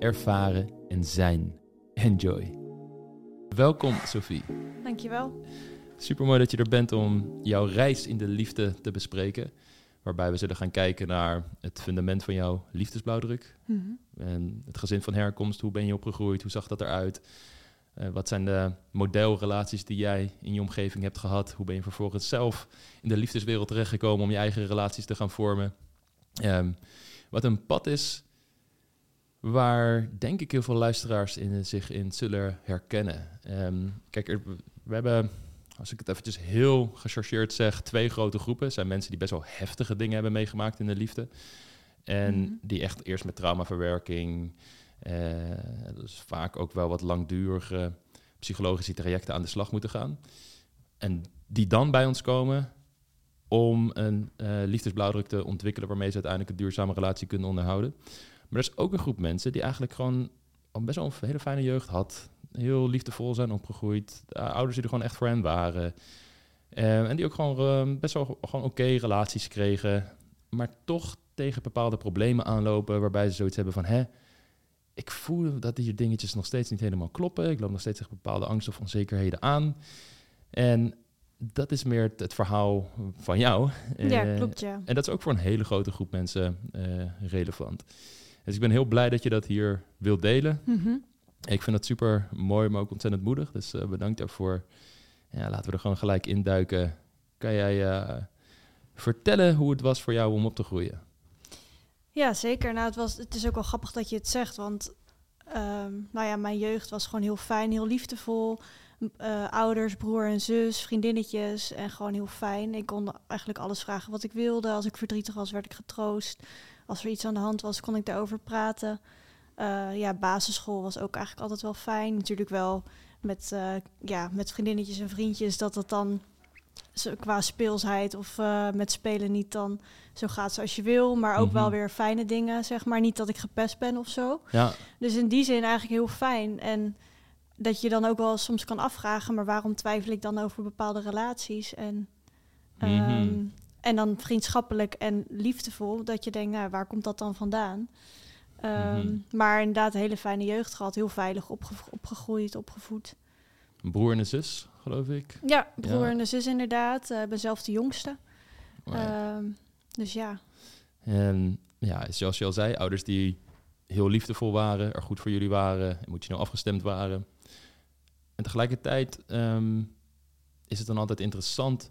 ervaren en zijn. Enjoy. Welkom Sophie. Dankjewel. Super mooi dat je er bent om jouw reis in de liefde te bespreken. Waarbij we zullen gaan kijken naar het fundament van jouw liefdesblauwdruk. Mhm. En het gezin van herkomst, hoe ben je opgegroeid, hoe zag dat eruit? Eh, wat zijn de modelrelaties die jij in je omgeving hebt gehad? Hoe ben je vervolgens zelf in de liefdeswereld terechtgekomen om je eigen relaties te gaan vormen? Ehm, wat een pad is waar denk ik heel veel luisteraars in, zich in zullen herkennen. Ehm, kijk, er- we hebben, als ik het eventjes heel gechargeerd zeg, twee grote groepen. Het zijn mensen die best wel heftige dingen hebben meegemaakt in de liefde. En Mhm. die echt eerst met traumaverwerking, eh, dus vaak ook wel wat langdurige psychologische trajecten aan de slag moeten gaan. En die dan bij ons komen om een eh, liefdesblauwdruk te ontwikkelen waarmee ze uiteindelijk een duurzame relatie kunnen onderhouden. Maar er is ook een groep mensen die eigenlijk gewoon al best wel een hele fijne jeugd had. Heel liefdevol zijn opgegroeid. eh, ouders die er gewoon echt voor hen waren. Eh, en die ook gewoon eh, best wel gewoon oké relaties kregen. Maar toch tegen bepaalde problemen aanlopen waarbij ze zoiets hebben van... Hè, ik voel dat die dingetjes nog steeds niet helemaal kloppen. Ik loop nog steeds tegen bepaalde angsten of onzekerheden aan. En dat is meer het, het verhaal van jou. Ja, Eh, klopt ja. en dat is ook voor een hele grote groep mensen eh, relevant. Dus ik ben heel blij dat je dat hier wilt delen. Mhm. Ik vind dat super mooi, maar ook ontzettend moedig. Dus eh, bedankt daarvoor. Ja, laten we er gewoon gelijk induiken. Kan jij eh, vertellen hoe het was voor jou om op te groeien? Ja, zeker. Nou, het, was, het is ook wel grappig dat je het zegt, want ehm, nou ja, mijn jeugd was gewoon heel fijn, heel liefdevol. Eh, ouders, broer en zus, vriendinnetjes en gewoon heel fijn. Ik kon eigenlijk alles vragen wat ik wilde. Als ik verdrietig was, werd ik getroost. Als er iets aan de hand was, kon ik daarover praten. Eh, ja, basisschool was ook eigenlijk altijd wel fijn. Natuurlijk wel met, eh, ja, met vriendinnetjes en vriendjes, dat het dan qua speelsheid of eh, met spelen niet dan zo gaat zoals je wil. Maar ook wel Mhm. weer fijne dingen, zeg maar. Niet dat ik gepest ben of zo. Ja, Dus in die zin eigenlijk heel fijn. En dat je dan ook wel soms kan afvragen, maar waarom twijfel ik dan over bepaalde relaties? En, Mhm. ehm, en dan vriendschappelijk en liefdevol, dat je denkt, nou, waar komt dat dan vandaan? Ehm, Mhm. Maar inderdaad, een hele fijne jeugd gehad, heel veilig opge- opgegroeid, opgevoed. een broer en een zus, geloof ik. Ja, broer Ja. en een zus inderdaad. Eh, Ik ben zelf de jongste. Ehm, dus ja. En ja, zoals je al zei, ouders die heel liefdevol waren, er goed voor jullie waren, emotioneel afgestemd waren. En tegelijkertijd ehm, is het dan altijd interessant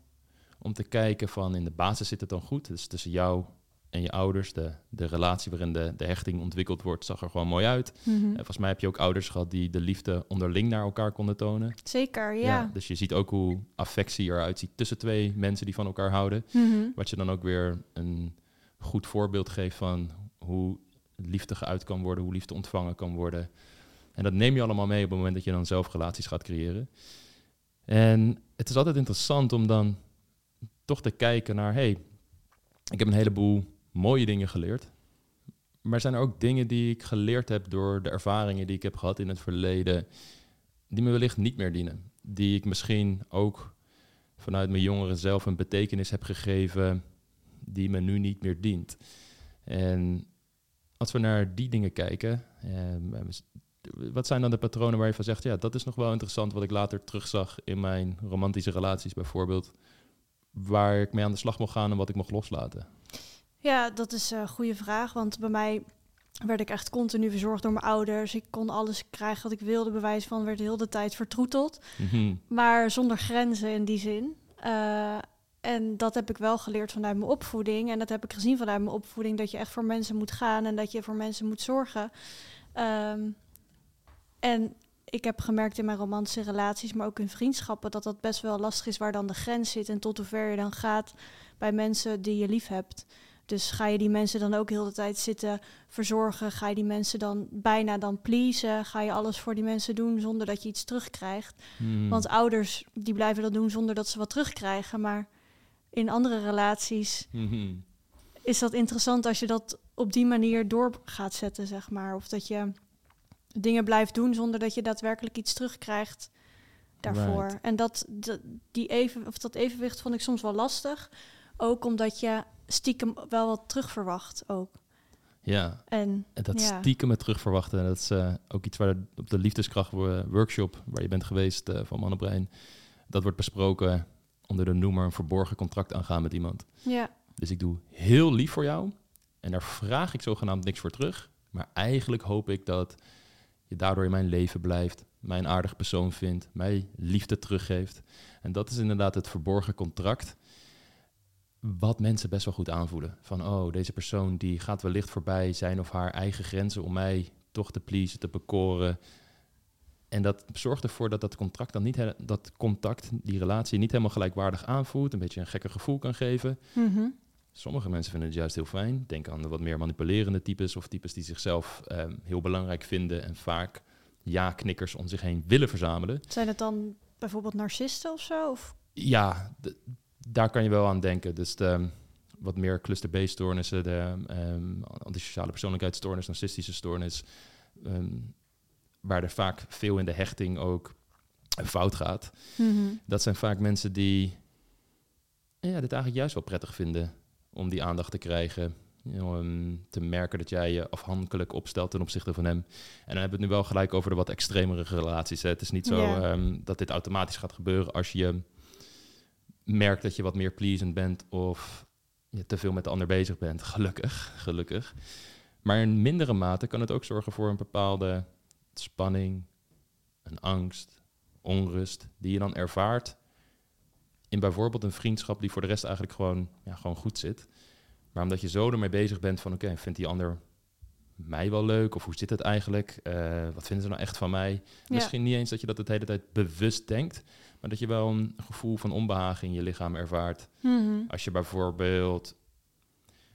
om te kijken van in de basis zit het dan goed. Dus tussen jou en je ouders, de, de relatie waarin de, de hechting ontwikkeld wordt, zag er gewoon mooi uit. Mhm. En volgens mij heb je ook ouders gehad die de liefde onderling naar elkaar konden tonen. Zeker, ja. dus je ziet ook hoe affectie eruit ziet tussen twee mensen die van elkaar houden. Mhm. Wat je dan ook weer een goed voorbeeld geeft van hoe liefde geuit kan worden, hoe liefde ontvangen kan worden. En dat neem je allemaal mee op het moment dat je dan zelf relaties gaat creëren. En het is altijd interessant om dan toch te kijken naar, hey, ik heb een heleboel mooie dingen geleerd. Maar zijn er ook dingen die ik geleerd heb door de ervaringen die ik heb gehad in het verleden, die me wellicht niet meer dienen? Die ik misschien ook vanuit mijn jongeren zelf een betekenis heb gegeven die me nu niet meer dient. En als we naar die dingen kijken, eh, wat zijn dan de patronen waar je van zegt, ja, dat is nog wel interessant wat ik later terugzag in mijn romantische relaties bijvoorbeeld, waar ik mee aan de slag mocht gaan en wat ik mocht loslaten? Ja, dat is een goede vraag. Want bij mij werd ik echt continu verzorgd door mijn ouders. Ik kon alles krijgen wat ik wilde. Bewijs van werd heel de tijd vertroeteld. Mhm. Maar zonder grenzen in die zin. Eh, en dat heb ik wel geleerd vanuit mijn opvoeding. En dat heb ik gezien vanuit mijn opvoeding. Dat je echt voor mensen moet gaan en dat je voor mensen moet zorgen. Ehm, en ik heb gemerkt in mijn romantische relaties, maar ook in vriendschappen, dat dat best wel lastig is waar dan de grens zit en tot hoever je dan gaat bij mensen die je lief hebt. Dus ga je die mensen dan ook heel de tijd zitten verzorgen? Ga je die mensen dan bijna dan pleasen? Ga je alles voor die mensen doen zonder dat je iets terugkrijgt? Hmm. Want ouders die blijven dat doen zonder dat ze wat terugkrijgen. Maar in andere relaties Mhm. is dat interessant als je dat op die manier door gaat zetten, zeg maar. Of dat je dingen blijft doen zonder dat je daadwerkelijk iets terugkrijgt daarvoor. Right. En dat, dat, die even, of dat evenwicht vond ik soms wel lastig. Ook omdat je stiekem wel wat terugverwacht ook. Ja, En en dat Ja. stiekem het terugverwachten. Dat is eh, ook iets waar op de liefdeskracht wo- workshop, waar je bent geweest eh, van Mannenbrein, dat wordt besproken onder de noemer een verborgen contract aangaan met iemand. ja, Dus ik doe heel lief voor jou en daar vraag ik zogenaamd niks voor terug. Maar eigenlijk hoop ik dat je daardoor in mijn leven blijft, mij een aardig persoon vindt, mij liefde teruggeeft. En dat is inderdaad het verborgen contract. Wat mensen best wel goed aanvoelen. Van, oh, deze persoon die gaat wellicht voorbij zijn of haar eigen grenzen om mij toch te pleasen, te bekoren. En dat zorgt ervoor dat dat contract dan niet, dat contact, die relatie niet helemaal gelijkwaardig aanvoelt. Een beetje een gekke gevoel kan geven. mhm. Sommige mensen vinden het juist heel fijn. Denk aan de wat meer manipulerende types of types die zichzelf ehm, heel belangrijk vinden en vaak ja-knikkers om zich heen willen verzamelen. zijn het dan bijvoorbeeld narcisten of zo? Of, Ja, daar kan je wel aan denken. Dus de ehm, wat meer cluster B-stoornissen, de ehm, antisociale persoonlijkheidsstoornis, narcistische stoornis, waar er vaak veel in de hechting ook fout gaat. Mhm. Dat zijn vaak mensen die ja, dit eigenlijk juist wel prettig vinden om die aandacht te krijgen. Om te merken dat jij je afhankelijk opstelt ten opzichte van hem. En dan hebben we het nu wel gelijk over de wat extremere relaties. Hè. Het is niet zo ehm, dat dit automatisch gaat gebeuren als je merkt dat je wat meer pleasend bent of je te veel met de ander bezig bent. Gelukkig, gelukkig. Maar in mindere mate kan het ook zorgen voor een bepaalde spanning, een angst, onrust, die je dan ervaart in bijvoorbeeld een vriendschap die voor de rest eigenlijk gewoon, ja, gewoon goed zit. Maar omdat je zo ermee bezig bent van, oké, vindt die ander mij wel leuk? Of hoe zit het eigenlijk? Eh, wat vinden ze nou echt van mij? Misschien niet eens dat je dat de hele tijd bewust denkt, maar dat je wel een gevoel van onbehagen in je lichaam ervaart. Mhm. Als je bijvoorbeeld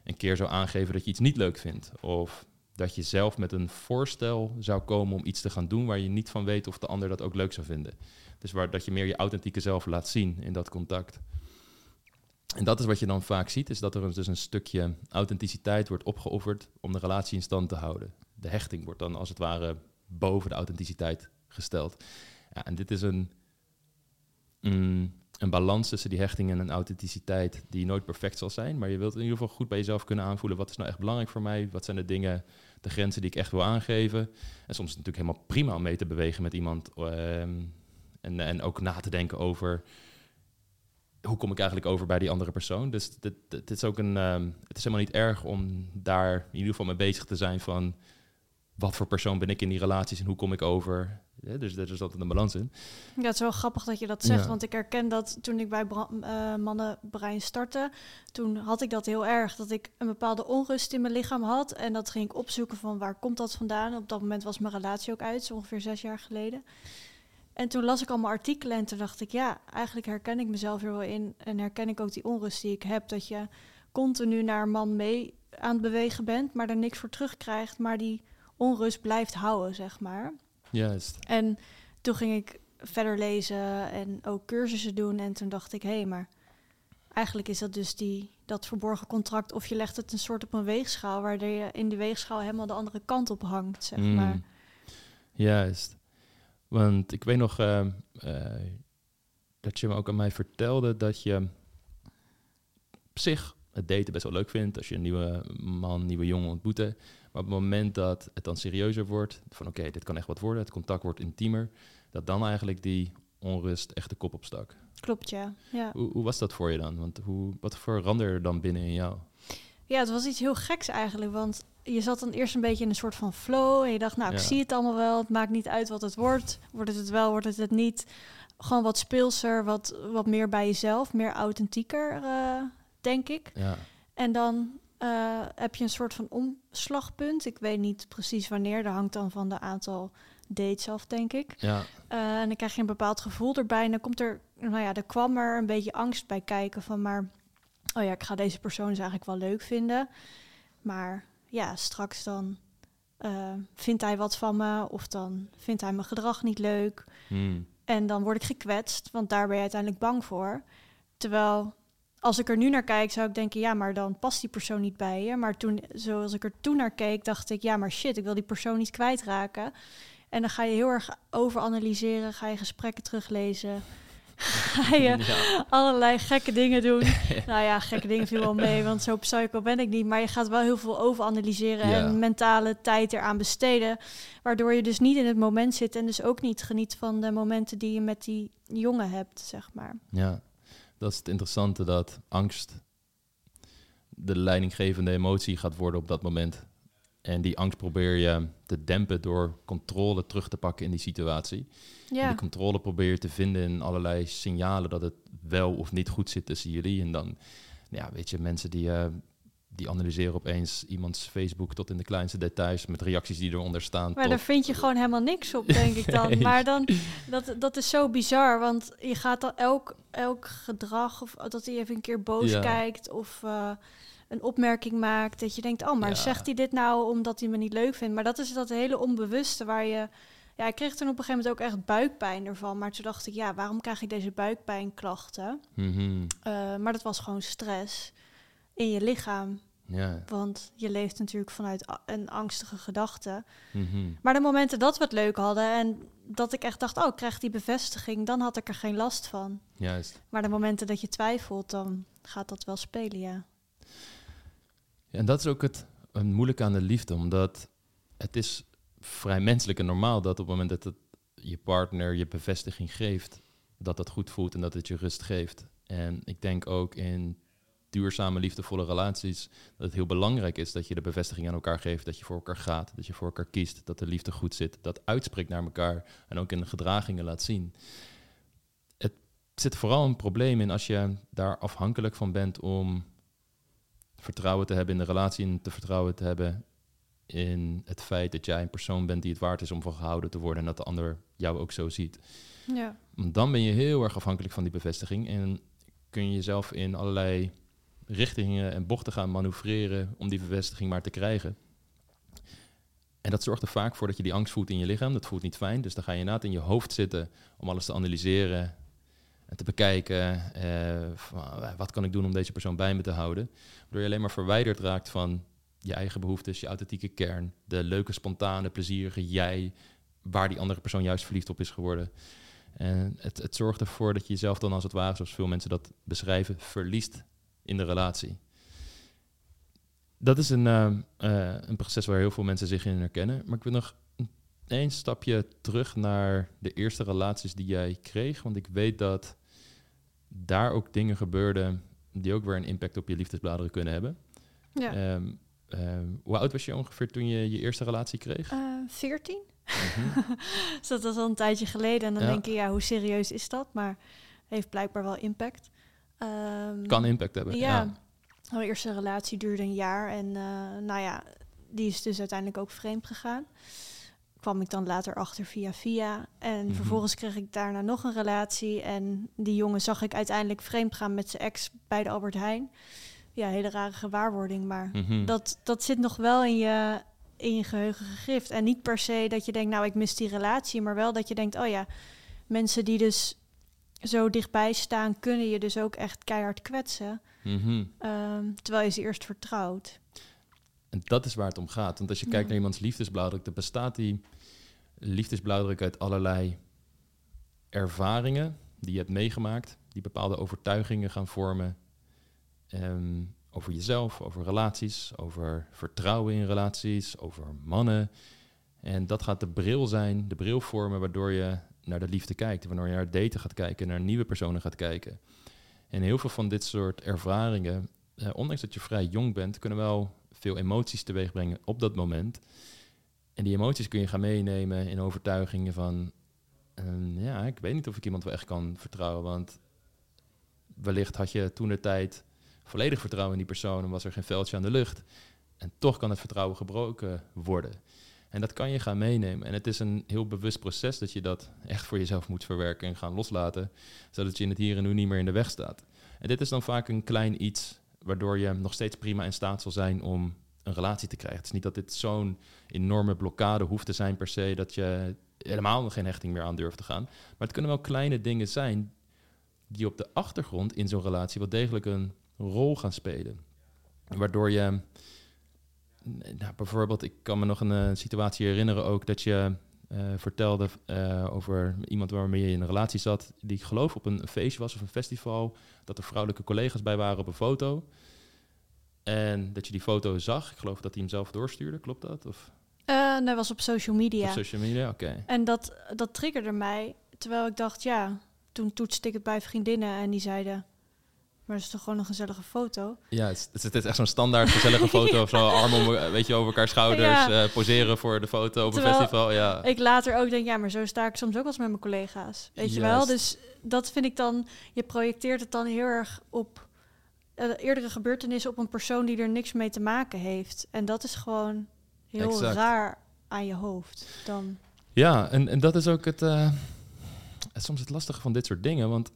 een keer zou aangeven dat je iets niet leuk vindt. Of dat je zelf met een voorstel zou komen om iets te gaan doen waar je niet van weet of de ander dat ook leuk zou vinden. Dus waar, dat je meer je authentieke zelf laat zien in dat contact. En dat is wat je dan vaak ziet, is dat er dus een stukje authenticiteit wordt opgeofferd om de relatie in stand te houden. De hechting wordt dan als het ware boven de authenticiteit gesteld. Ja, en dit is een, mm, een balans tussen die hechting en een authenticiteit die nooit perfect zal zijn. Maar je wilt in ieder geval goed bij jezelf kunnen aanvoelen. Wat is nou echt belangrijk voor mij? Wat zijn de dingen, de grenzen die ik echt wil aangeven? En soms is natuurlijk helemaal prima om mee te bewegen met iemand. ehm, en, en ook na te denken over hoe kom ik eigenlijk over bij die andere persoon. Dus dit, dit is ook een, ehm, het is helemaal niet erg om daar in ieder geval mee bezig te zijn van wat voor persoon ben ik in die relaties en hoe kom ik over. Ja, dus er is altijd een balans in. Ja, het is wel grappig dat je dat zegt, Ja. want ik herken dat toen ik bij Bra- eh, Mannenbrein startte, toen had ik dat heel erg, dat ik een bepaalde onrust in mijn lichaam had en dat ging ik opzoeken van waar komt dat vandaan. Op dat moment was mijn relatie ook uit, zo ongeveer zes jaar geleden. En toen las ik allemaal artikelen en toen dacht ik, ja, eigenlijk herken ik mezelf er wel in en herken ik ook die onrust die ik heb, dat je continu naar een man mee aan het bewegen bent, maar er niks voor terugkrijgt, maar die onrust blijft houden, zeg maar. Juist. En toen ging ik verder lezen en ook cursussen doen. En toen dacht ik, hé, hey, maar eigenlijk is dat dus die, dat verborgen contract. Of je legt het een soort op een weegschaal, waar je in die weegschaal helemaal de andere kant op hangt, zeg Mm. maar. Juist. Want ik weet nog eh, eh, dat je me ook aan mij vertelde dat je op zich het daten best wel leuk vindt als je een nieuwe man, nieuwe jongen ontmoeten. Maar op het moment dat het dan serieuzer wordt, van oké, dit kan echt wat worden, het contact wordt intiemer, dat dan eigenlijk die onrust echt de kop opstak. Klopt, ja. ja. Hoe, hoe was dat voor je dan? Want hoe, wat veranderde er dan binnen in jou? Ja, het was iets heel geks eigenlijk, want je zat dan eerst een beetje in een soort van flow en je dacht, nou, ik zie het allemaal wel, het maakt niet uit wat het wordt. Wordt het het wel, wordt het het niet? Gewoon wat speelser, wat, wat meer bij jezelf, meer authentieker, eh, denk ik. Ja, En dan eh, heb je een soort van omslagpunt. Ik weet niet precies wanneer, dat hangt dan van de aantal dates af, denk ik. ja, Eh, en dan krijg je een bepaald gevoel erbij. En dan komt er, nou ja, er kwam er een beetje angst bij kijken van, maar oh ja, ik ga deze persoon dus eigenlijk wel leuk vinden. Maar ja, straks dan eh, vindt hij wat van me of dan vindt hij mijn gedrag niet leuk. Hmm. En dan word ik gekwetst, want daar ben je uiteindelijk bang voor. Terwijl als ik er nu naar kijk, zou ik denken, ja, maar dan past die persoon niet bij je. Maar toen, zoals ik er toen naar keek, dacht ik, ja, maar shit, ik wil die persoon niet kwijtraken. En dan ga je heel erg overanalyseren, ga je gesprekken teruglezen. Ga je allerlei gekke dingen doen. nou ja, gekke dingen viel wel mee, want zo psycho ben ik niet. Maar je gaat wel heel veel overanalyseren Ja. en mentale tijd eraan besteden. Waardoor je dus niet in het moment zit en dus ook niet geniet van de momenten die je met die jongen hebt, zeg maar. Ja, dat is het interessante dat angst de leidinggevende emotie gaat worden op dat moment. En die angst probeer je te dempen door controle terug te pakken in die situatie. En Ja, die controle probeer je te vinden in allerlei signalen dat het wel of niet goed zit tussen jullie. En dan, ja, weet je, mensen die, eh, die analyseren opeens iemands Facebook tot in de kleinste details met reacties die eronder staan. maar tot- daar vind je gewoon helemaal niks op, denk ik dan. Maar dan, dat, dat is zo bizar, want je gaat dan elk, elk gedrag, of dat hij even een keer boos Ja. kijkt of eh, een opmerking maakt, dat je denkt, oh, maar Ja. zegt hij dit nou omdat hij me niet leuk vindt? Maar dat is dat hele onbewuste waar je... Ja, ik kreeg toen op een gegeven moment ook echt buikpijn ervan. Maar toen dacht ik, ja, waarom krijg ik deze buikpijnklachten? Mhm, Eh, maar dat was gewoon stress in je lichaam. Ja. Want je leeft natuurlijk vanuit een angstige gedachte. mhm. Maar de momenten dat we het leuk hadden en dat ik echt dacht, oh, ik krijg die bevestiging, dan had ik er geen last van. Juist. Maar de momenten dat je twijfelt, dan gaat dat wel spelen, ja. Ja, en dat is ook het een moeilijke aan de liefde, omdat het is vrij menselijk en normaal dat op het moment dat het je partner je bevestiging geeft, dat dat goed voelt en dat het je rust geeft. En ik denk ook in duurzame, liefdevolle relaties dat het heel belangrijk is dat je de bevestiging aan elkaar geeft, dat je voor elkaar gaat, dat je voor elkaar kiest, dat de liefde goed zit, dat uitspreekt naar elkaar en ook in de gedragingen laat zien. Het zit vooral een probleem in als je daar afhankelijk van bent om vertrouwen te hebben in de relatie en te vertrouwen te hebben in het feit dat jij een persoon bent die het waard is om van gehouden te worden en dat de ander jou ook zo ziet. Ja, dan ben je heel erg afhankelijk van die bevestiging en kun je jezelf in allerlei richtingen en bochten gaan manoeuvreren om die bevestiging maar te krijgen. En dat zorgt er vaak voor dat je die angst voelt in je lichaam. Dat voelt niet fijn. Dus dan ga je inderdaad in je hoofd zitten om alles te analyseren en te bekijken. eh, eh, wat kan ik doen om deze persoon bij me te houden? Waardoor je alleen maar verwijderd raakt van je eigen behoeftes, je authentieke kern, de leuke, spontane, plezierige jij, waar die andere persoon juist verliefd op is geworden. En het, het zorgt ervoor dat je jezelf dan als het ware, zoals veel mensen dat beschrijven, verliest in de relatie. Dat is een, eh, eh, een proces waar heel veel mensen zich in herkennen. Maar ik wil nog een- één stapje terug naar de eerste relaties die jij kreeg. Want ik weet dat daar ook dingen gebeurden die ook weer een impact op je liefdesbladeren kunnen hebben. ja. Ehm, ehm, hoe oud was je ongeveer toen je je eerste relatie kreeg? Eh, 14? Mhm. Dus dat was al een tijdje geleden. En dan Ja. denk je, ja, hoe serieus is dat? Maar heeft blijkbaar wel impact. Ehm, Kan impact hebben. Ja. Ja. Mijn eerste relatie duurde een jaar. En eh, nou ja, die is dus uiteindelijk ook vreemd gegaan. Kwam ik dan later achter via via. En Mhm. vervolgens kreeg ik daarna nog een relatie. En die jongen zag ik uiteindelijk vreemd gaan met zijn ex bij de Albert Heijn. Ja, hele rare gewaarwording. Maar Mhm. dat, dat zit nog wel in je, in je geheugen gegrift. En niet per se dat je denkt, nou, ik mis die relatie. Maar wel dat je denkt, oh ja, mensen die dus zo dichtbij staan... kunnen je dus ook echt keihard kwetsen. Mhm. Ehm, terwijl je ze eerst vertrouwt. En dat is waar het om gaat. Want als je Ja. kijkt naar iemands liefdesblauwdruk, dan bestaat die liefdesblauwdruk uit allerlei ervaringen die je hebt meegemaakt, die bepaalde overtuigingen gaan vormen ehm, over jezelf, over relaties, over vertrouwen in relaties, over mannen. En dat gaat de bril zijn, de bril vormen waardoor je naar de liefde kijkt, waardoor je naar daten gaat kijken, naar nieuwe personen gaat kijken. En heel veel van dit soort ervaringen, eh, ondanks dat je vrij jong bent, kunnen wel veel emoties teweeg brengen op dat moment. En die emoties kun je gaan meenemen in overtuigingen van, ehm, ja, ik weet niet of ik iemand wel echt kan vertrouwen, want wellicht had je toen de tijd volledig vertrouwen in die persoon en was er geen veldje aan de lucht. En toch kan het vertrouwen gebroken worden. En dat kan je gaan meenemen. En het is een heel bewust proces dat je dat echt voor jezelf moet verwerken en gaan loslaten, zodat je het hier en nu niet meer in de weg staat. En dit is dan vaak een klein iets waardoor je nog steeds prima in staat zal zijn om een relatie te krijgen. Het is niet dat dit zo'n enorme blokkade hoeft te zijn per se, dat je helemaal geen hechting meer aan durft te gaan. Maar het kunnen wel kleine dingen zijn die op de achtergrond in zo'n relatie wel degelijk een rol gaan spelen. Waardoor je, nou, bijvoorbeeld, ik kan me nog een, eh, situatie herinneren ook dat je uh, vertelde uh, over iemand waarmee je in een relatie zat, die ik geloof op een feestje was of een festival, dat er vrouwelijke collega's bij waren op een foto. En dat je die foto zag. Ik geloof dat hij hem zelf doorstuurde, klopt dat? Of? Uh, dat was op social media. Op social media, oké. En dat, dat triggerde mij, terwijl ik dacht, ja, toen toetste ik het bij vriendinnen en die zeiden, maar het is toch gewoon een gezellige foto? Ja, het is, het is echt zo'n standaard gezellige foto of zo. Armen weet je, over elkaar schouders, ja. uh, poseren voor de foto op Terwijl een festival. Ja. Ik later ook denk, ja, maar zo sta ik soms ook wel eens met mijn collega's. Weet je wel? Dus dat vind ik dan, je projecteert het dan heel erg op uh, eerdere gebeurtenissen op een persoon die er niks mee te maken heeft. En dat is gewoon heel exact. raar aan je hoofd. Dan. Ja, en, en dat is ook het, uh, soms het lastige van dit soort dingen. Want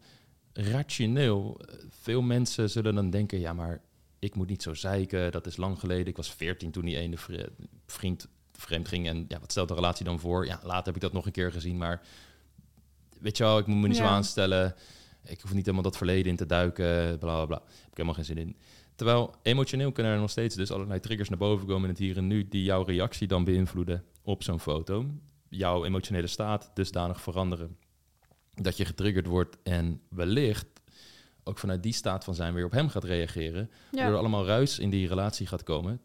rationeel, veel mensen zullen dan denken, ja, maar ik moet niet zo zeiken. Dat is lang geleden. Ik was veertien toen die ene vriend vreemd ging. En ja, wat stelt de relatie dan voor? Ja, later heb ik dat nog een keer gezien. Maar weet je wel, ik moet me niet ja. zo aanstellen. Ik hoef niet helemaal dat verleden in te duiken. Bla bla bla. Heb ik helemaal geen zin in. Terwijl emotioneel kunnen er nog steeds dus allerlei triggers naar boven komen in het hier en nu, die jouw reactie dan beïnvloeden op zo'n foto. Jouw emotionele staat dusdanig veranderen dat je getriggerd wordt en wellicht ook vanuit die staat van zijn weer op hem gaat reageren. Ja. Waardoor er allemaal ruis in die relatie gaat komen.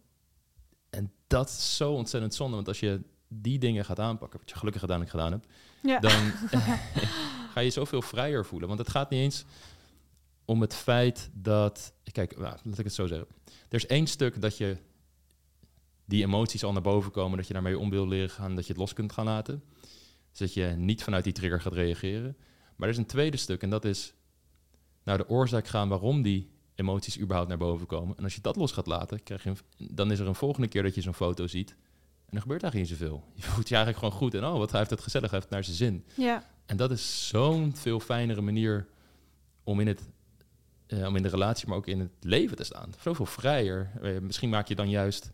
En dat is zo ontzettend zonde, want als je die dingen gaat aanpakken, wat je gelukkig uiteindelijk gedaan hebt, ja. dan ga je zoveel vrijer voelen. Want het gaat niet eens om het feit dat. Kijk, nou, laat ik het zo zeggen. Er is één stuk dat je die emoties al naar boven komen, dat je daarmee om wil leren gaan, dat je het los kunt gaan laten. Dus dat je niet vanuit die trigger gaat reageren. Maar er is een tweede stuk en dat is naar de oorzaak gaan waarom die emoties überhaupt naar boven komen. En als je dat los gaat laten, krijg je een, dan is er een volgende keer dat je zo'n foto ziet. En er gebeurt eigenlijk niet zoveel. Je voelt je eigenlijk gewoon goed. En oh, wat hij heeft het gezellig, hij heeft naar zijn zin. Ja. En dat is zo'n veel fijnere manier om in, het, uh, om in de relatie, maar ook in het leven te staan. Zoveel vrijer. Uh, misschien maak je dan juist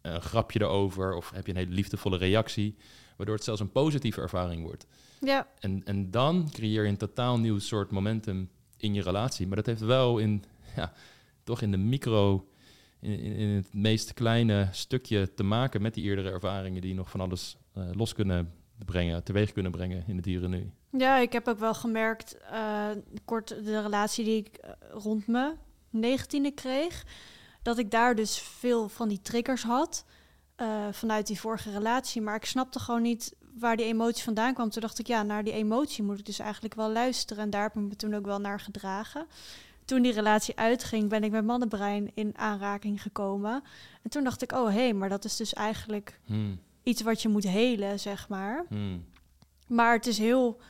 een grapje erover of heb je een hele liefdevolle reactie, waardoor het zelfs een positieve ervaring wordt. Ja. En, en dan creëer je een totaal nieuw soort momentum in je relatie. Maar dat heeft wel in, ja, toch in de micro, in, in, het meest kleine stukje te maken met die eerdere ervaringen die nog van alles uh, los kunnen brengen, teweeg kunnen brengen in het dieren nu. Ja, ik heb ook wel gemerkt, uh, kort de relatie die ik uh, rond me negentiende kreeg, dat ik daar dus veel van die triggers had uh, vanuit die vorige relatie. Maar ik snapte gewoon niet waar die emotie vandaan kwam. Toen dacht ik, ja, naar die emotie moet ik dus eigenlijk wel luisteren. En daar heb ik me toen ook wel naar gedragen. Toen die relatie uitging, ben ik met mannenbrein in aanraking gekomen. En toen dacht ik, oh hé, hey, maar dat is dus eigenlijk hmm. iets wat je moet helen, zeg maar. Hmm. Maar het is heel,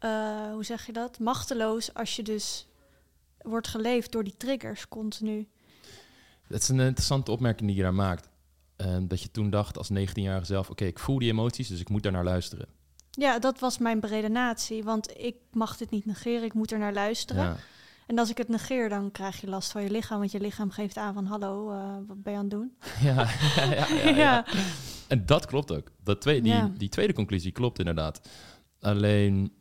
uh, hoe zeg je dat, machteloos als je dus wordt geleefd door die triggers continu. Dat is een interessante opmerking die je daar maakt. Uh, dat je toen dacht als 19-jarige zelf, oké, ik voel die emoties, dus ik moet daar naar luisteren. Ja, dat was mijn beredenatie, want ik mag dit niet negeren, ik moet er naar luisteren. Ja. En als ik het negeer, dan krijg je last van je lichaam, want je lichaam geeft aan van hallo, uh, wat ben je aan het doen? Ja, ja, ja, ja, En dat klopt ook. Dat twee, die, die tweede conclusie klopt inderdaad. Alleen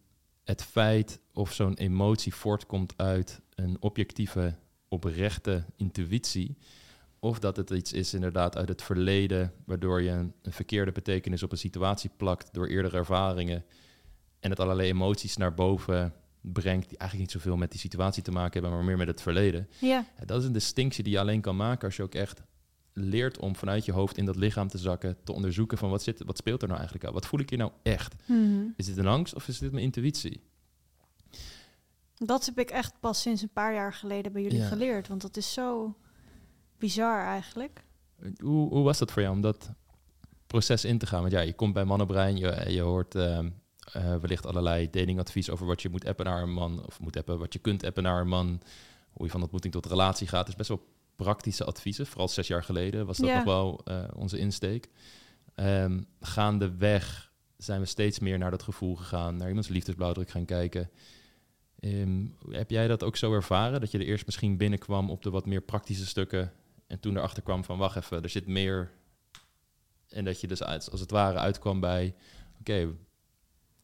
het feit of zo'n emotie voortkomt uit een objectieve, oprechte intuïtie, of dat het iets is inderdaad uit het verleden, waardoor je een, een, verkeerde betekenis op een situatie plakt door eerdere ervaringen en het allerlei emoties naar boven brengt die eigenlijk niet zoveel met die situatie te maken hebben, maar meer met het verleden. Ja. Dat is een distinctie die je alleen kan maken als je ook echt leert om vanuit je hoofd in dat lichaam te zakken, te onderzoeken van wat, zit, wat speelt er nou eigenlijk al? Wat voel ik hier nou echt? Hmm. Is dit een angst of is dit mijn intuïtie? Dat heb ik echt pas sinds een paar jaar geleden bij jullie ja. geleerd, want dat is zo bizar eigenlijk. Hoe, hoe was dat voor jou om dat proces in te gaan? Want ja, je komt bij Mannenbrein, je, je hoort uh, uh, wellicht allerlei datingadvies over wat je moet appen naar een man, of moet appen wat je kunt appen naar een man, hoe je van ontmoeting tot relatie gaat. is best wel praktische adviezen. Vooral zes jaar geleden was dat Ja. nog wel uh, onze insteek. Um, gaandeweg zijn we steeds meer naar dat gevoel gegaan, naar iemands liefdesblauwdruk gaan kijken. Ehm, heb jij dat ook zo ervaren? Dat je er eerst misschien binnenkwam op de wat meer praktische stukken en toen erachter kwam van wacht even, er zit meer. En dat je dus als het ware uitkwam bij oké,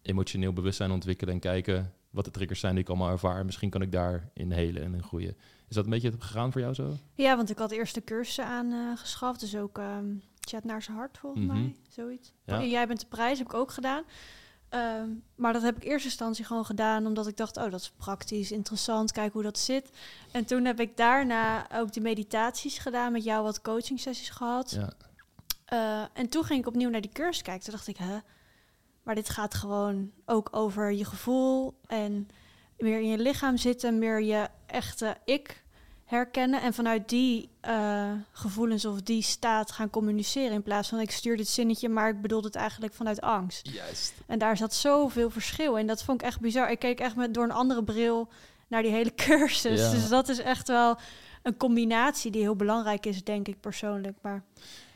emotioneel bewustzijn ontwikkelen en kijken wat de triggers zijn die ik allemaal ervaar. Misschien kan ik daarin helen en in groeien. Is dat een beetje gegaan voor jou zo? Ja, want ik had eerst de cursussen aangeschaft. Uh, dus ook um, chat naar zijn hart, volgens Mhm. mij. Zoiets. Ja. En jij bent de prijs, heb ik ook gedaan. Ehm, maar dat heb ik in eerste instantie gewoon gedaan omdat ik dacht, oh, dat is praktisch, interessant, kijk hoe dat zit. En toen heb ik daarna ook die meditaties gedaan, met jou wat coaching sessies gehad. Ja. Eh, en toen ging ik opnieuw naar die cursus kijken. Toen dacht ik, hè, maar dit gaat gewoon ook over je gevoel en meer in je lichaam zitten, meer je echte ik herkennen en vanuit die eh, gevoelens of die staat gaan communiceren in plaats van ik stuur dit zinnetje, maar ik bedoel het eigenlijk vanuit angst. Juist. En daar zat zoveel verschil in. Dat vond ik echt bizar. Ik keek echt met door een andere bril naar die hele cursus. Ja. Dus dat is echt wel een combinatie die heel belangrijk is, denk ik persoonlijk. Maar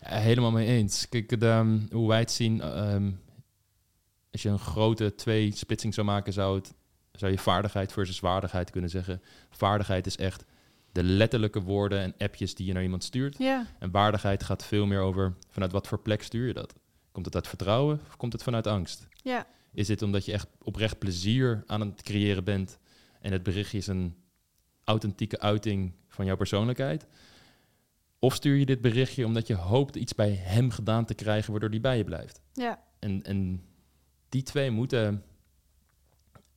Ja, helemaal mee eens. Kijk, de, ehm, hoe wij het zien, ehm, als je een grote twee splitsing zou maken, zou, het, zou je vaardigheid versus waardigheid kunnen zeggen. Vaardigheid is echt de letterlijke woorden en appjes die je naar iemand stuurt. ja, En waardigheid gaat veel meer over vanuit wat voor plek stuur je dat. Komt het uit vertrouwen of komt het vanuit angst? ja, Is dit omdat je echt oprecht plezier aan het creëren bent en het berichtje is een authentieke uiting van jouw persoonlijkheid? Of stuur je dit berichtje omdat je hoopt iets bij hem gedaan te krijgen waardoor die bij je blijft? ja, En, en die twee moeten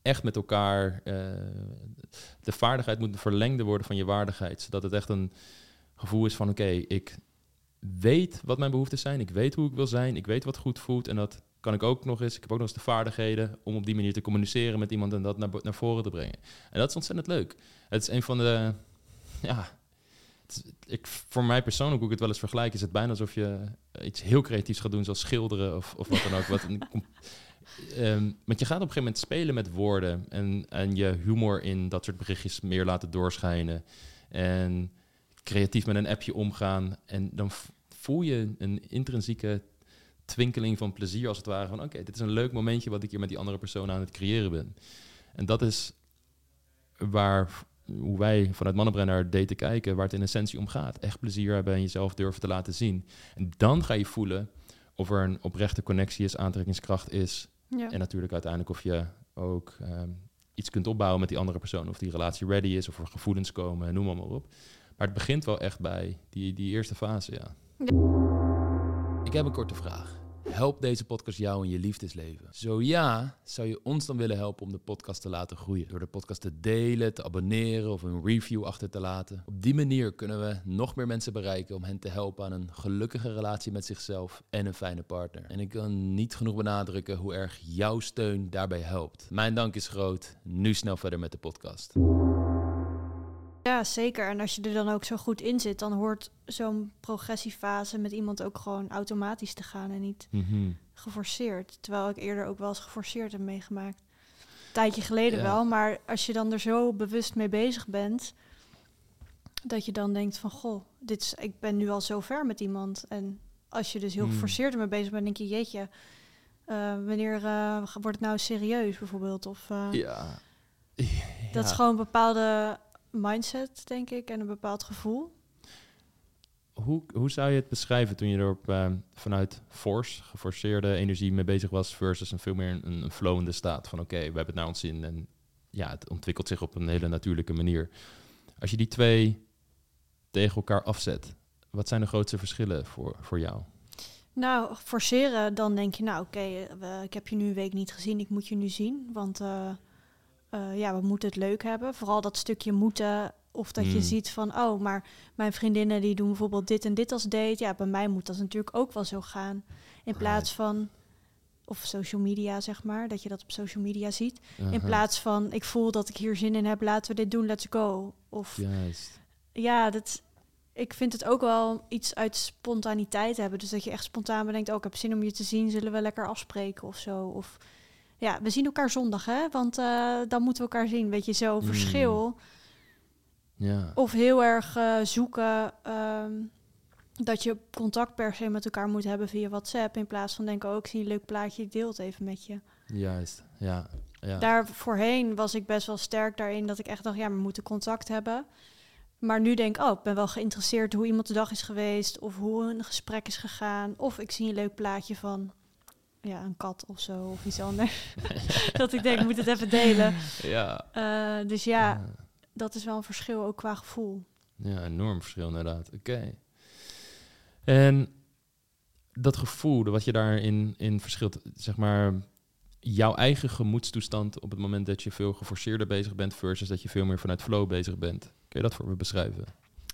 echt met elkaar. eh, de vaardigheid moet verlengde worden van je waardigheid. Zodat het echt een gevoel is van: oké, ik weet wat mijn behoeften zijn. Ik weet hoe ik wil zijn. Ik weet wat goed voelt. En dat kan ik ook nog eens. Ik heb ook nog eens de vaardigheden om op die manier te communiceren met iemand en dat naar, naar voren te brengen. En dat is ontzettend leuk. Het is een van de. Ja. Ik, voor mij persoonlijk, hoe ik het wel eens vergelijk, is het bijna alsof je iets heel creatiefs gaat doen, zoals schilderen of, of wat dan ook. Wat een, Ehm, want je gaat op een gegeven moment spelen met woorden en, en je humor in dat soort berichtjes meer laten doorschijnen. En creatief met een appje omgaan. En dan voel je een intrinsieke twinkeling van plezier als het ware. Van oké, dit is een leuk momentje wat ik hier met die andere persoon aan het creëren ben. En dat is waar, hoe wij vanuit Mannenbrein naar daten kijken, waar het in essentie om gaat. Echt plezier hebben en jezelf durven te laten zien. En dan ga je voelen of er een oprechte connectie is, aantrekkingskracht is. Ja. En natuurlijk uiteindelijk of je ook ehm, iets kunt opbouwen met die andere persoon. Of die relatie ready is, of er gevoelens komen, noem maar, maar op. Maar het begint wel echt bij die, die eerste fase, ja. Ik heb een korte vraag. Helpt deze podcast jou in je liefdesleven? Zo ja, zou je ons dan willen helpen om de podcast te laten groeien? Door de podcast te delen, te abonneren of een review achter te laten. Op die manier kunnen we nog meer mensen bereiken om hen te helpen aan een gelukkige relatie met zichzelf en een fijne partner. En ik kan niet genoeg benadrukken hoe erg jouw steun daarbij helpt. Mijn dank is groot. Nu snel verder met de podcast. Ja, zeker. En als je er dan ook zo goed in zit, dan hoort zo'n progressiefase met iemand ook gewoon automatisch te gaan en niet geforceerd. Terwijl ik eerder ook wel eens geforceerd heb meegemaakt. Een tijdje geleden Ja. wel, maar als je dan er zo bewust mee bezig bent, dat je dan denkt van, goh, dit is, ik ben nu al zo ver met iemand. En als je dus heel Hmm. geforceerd ermee bezig bent, denk je, jeetje, eh, wanneer eh, wordt het nou serieus bijvoorbeeld? Of, eh, Ja. Dat is gewoon bepaalde mindset, denk ik, en een bepaald gevoel. Hoe, hoe zou je het beschrijven toen je er op, ehm, vanuit force, geforceerde energie mee bezig was versus een veel meer een, een flowende staat van oké, we hebben het naar ons zin en ja, het ontwikkelt zich op een hele natuurlijke manier. Als je die twee tegen elkaar afzet, wat zijn de grootste verschillen voor, voor jou? Nou, forceren, dan denk je, nou oké, eh, ik heb je nu een week niet gezien, ik moet je nu zien. Want eh, eh, ja, we moeten het leuk hebben. Vooral dat stukje moeten, of dat je Mm. ziet van, oh, maar mijn vriendinnen die doen bijvoorbeeld dit en dit als date. Ja, bij mij moet dat natuurlijk ook wel zo gaan. In plaats van, of social media zeg maar, dat je dat op social media ziet. In Aha, plaats van, ik voel dat ik hier zin in heb, laten we dit doen, let's go. Of Juist. ja, dat, ik vind het ook wel iets uit spontaniteit hebben. Dus dat je echt spontaan bedenkt, oh, ik heb zin om je te zien, zullen we lekker afspreken of zo. Of ja, we zien elkaar zondag, hè? Want eh, dan moeten we elkaar zien. Weet je, zo Mm. verschil. Ja. Of heel erg eh, zoeken ehm, dat je contact per se met elkaar moet hebben via WhatsApp. In plaats van denken, oh, ik zie een leuk plaatje, ik deel het even met je. Juist, ja. Ja. Daar voorheen was ik best wel sterk daarin dat ik echt dacht, ja, we moeten contact hebben. Maar nu denk ik, oh, ik ben wel geïnteresseerd hoe iemand de dag is geweest of hoe een gesprek is gegaan. Of ik zie een leuk plaatje van ja, een kat of zo of iets anders. dat ik denk, ik moet het even delen. ja. Eh, dus ja, dat is wel een verschil ook qua gevoel. Ja, enorm verschil inderdaad. Oké. En dat gevoel, wat je daarin in verschilt, zeg maar, jouw eigen gemoedstoestand op het moment dat je veel geforceerder bezig bent versus dat je veel meer vanuit flow bezig bent. Kun je dat voor me beschrijven?